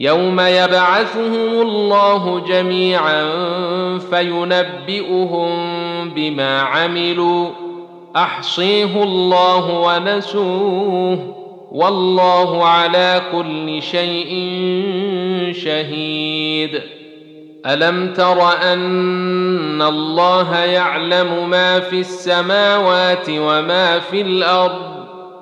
يوم يبعثهم الله جميعا فينبئهم بما عملوا. أحصيه الله ونسوه. والله على كل شيء شهيد. ألم تر أن الله يعلم ما في السماوات وما في الأرض؟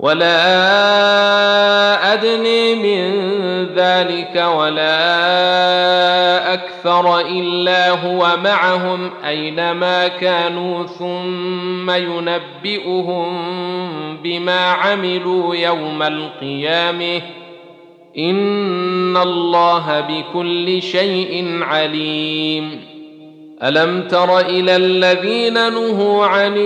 ولا ادني من ذلك ولا أكثر الا هو معهم اينما كانوا ثم ينبئهم بما عملوا يوم القيامه ان الله بكل شيء عليم الم تر إلى الذين نهوا عن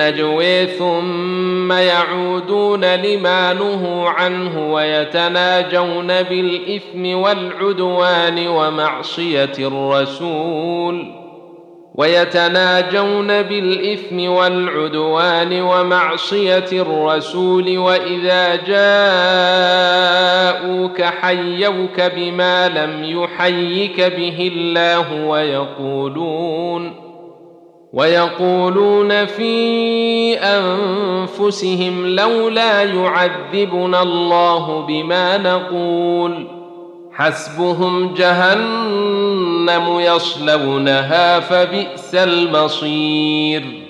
النجوي ثم يعودون لما نهوا عنه ويتناجون بالإثم والعدوان ومعصية الرسول ويتناجون بالإثم والعدوان ومعصية الرسول وإذا جاءوك حيوك بما لم يحيك به الله ويقولون ويقولون في أنفسهم لولا يعذبنا الله بما نقول حسبهم جهنم يصلونها فبئس المصير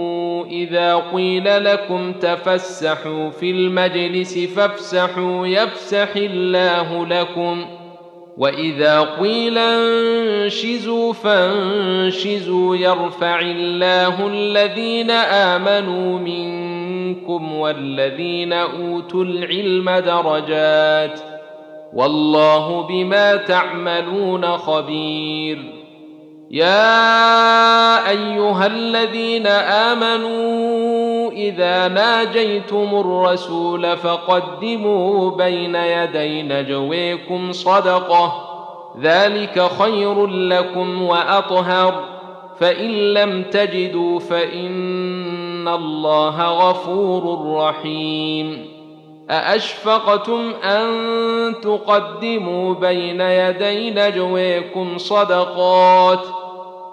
إذا قيل لكم تفسحوا في المجلس فافسحوا يفسح الله لكم. وإذا قيل انشزوا فانشزوا يرفع الله الذين آمنوا منكم والذين أوتوا العلم درجات. والله بما تعملون خبير. يا أيها الذين آمنوا إذا ناجيتم الرسول فقدموا بين يدي نجويكم صدقة ذلك خير لكم وأطهر فإن لم تجدوا فإن الله غفور رحيم. أأشفقتم أن تقدموا بين يدي نجويكم صدقات؟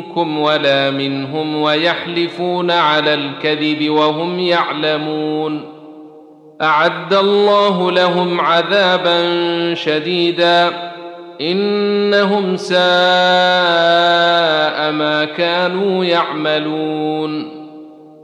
منكم ولا منهم ويحلفون على الكذب وهم يعلمون. أعد الله لهم عذابا شديدا. إنهم ساء ما كانوا يعملون.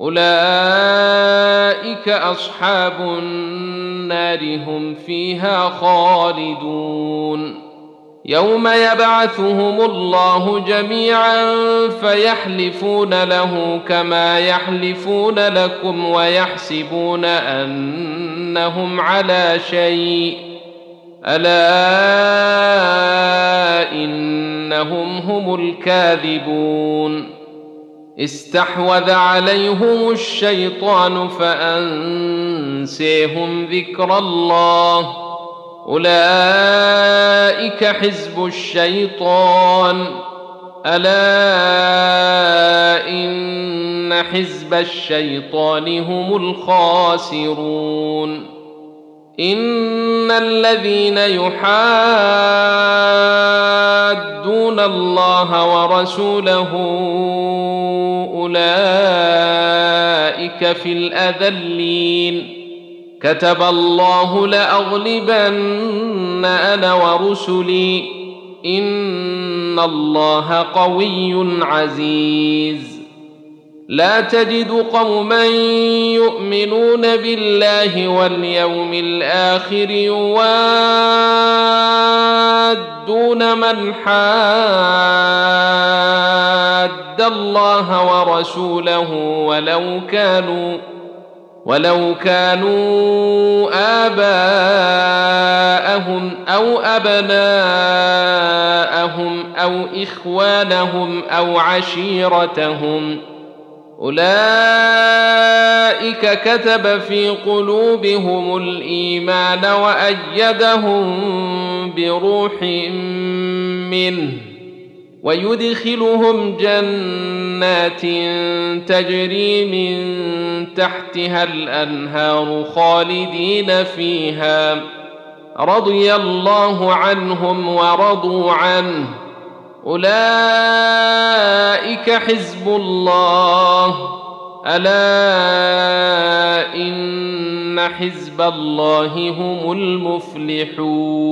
أولئك أصحاب النار هم فيها خالدون. يوم يبعثهم الله جميعا فيحلفون له كما يحلفون لكم ويحسبون أنهم على شيء. ألا إنهم هم الكاذبون. استحوذ عليهم الشيطان فأنسيهم ذكر الله. أولئك حزب الشيطان. ألا إن حزب الشيطان هم الخاسرون. إن الذين يحادون الله ورسوله أولئك في الأذلين. كتب الله لأغلبن أنا ورسلي. إن الله قوي عزيز. لا تجد قوما يؤمنون بالله واليوم الآخر يوادون من حاد الله ورسوله ولو كانوا ولو كانوا آباءهم أو أبناءهم أو إخوانهم أو عشيرتهم ۖ أولئك كتب في قلوبهم الإيمان وأيدهم بروح منه ويدخلهم جنات تجري من تحتها الأنهار خالدين فيها رضي الله عنهم ورضوا عنه أولئك حزب الله. ألا إن حزب الله هم المفلحون.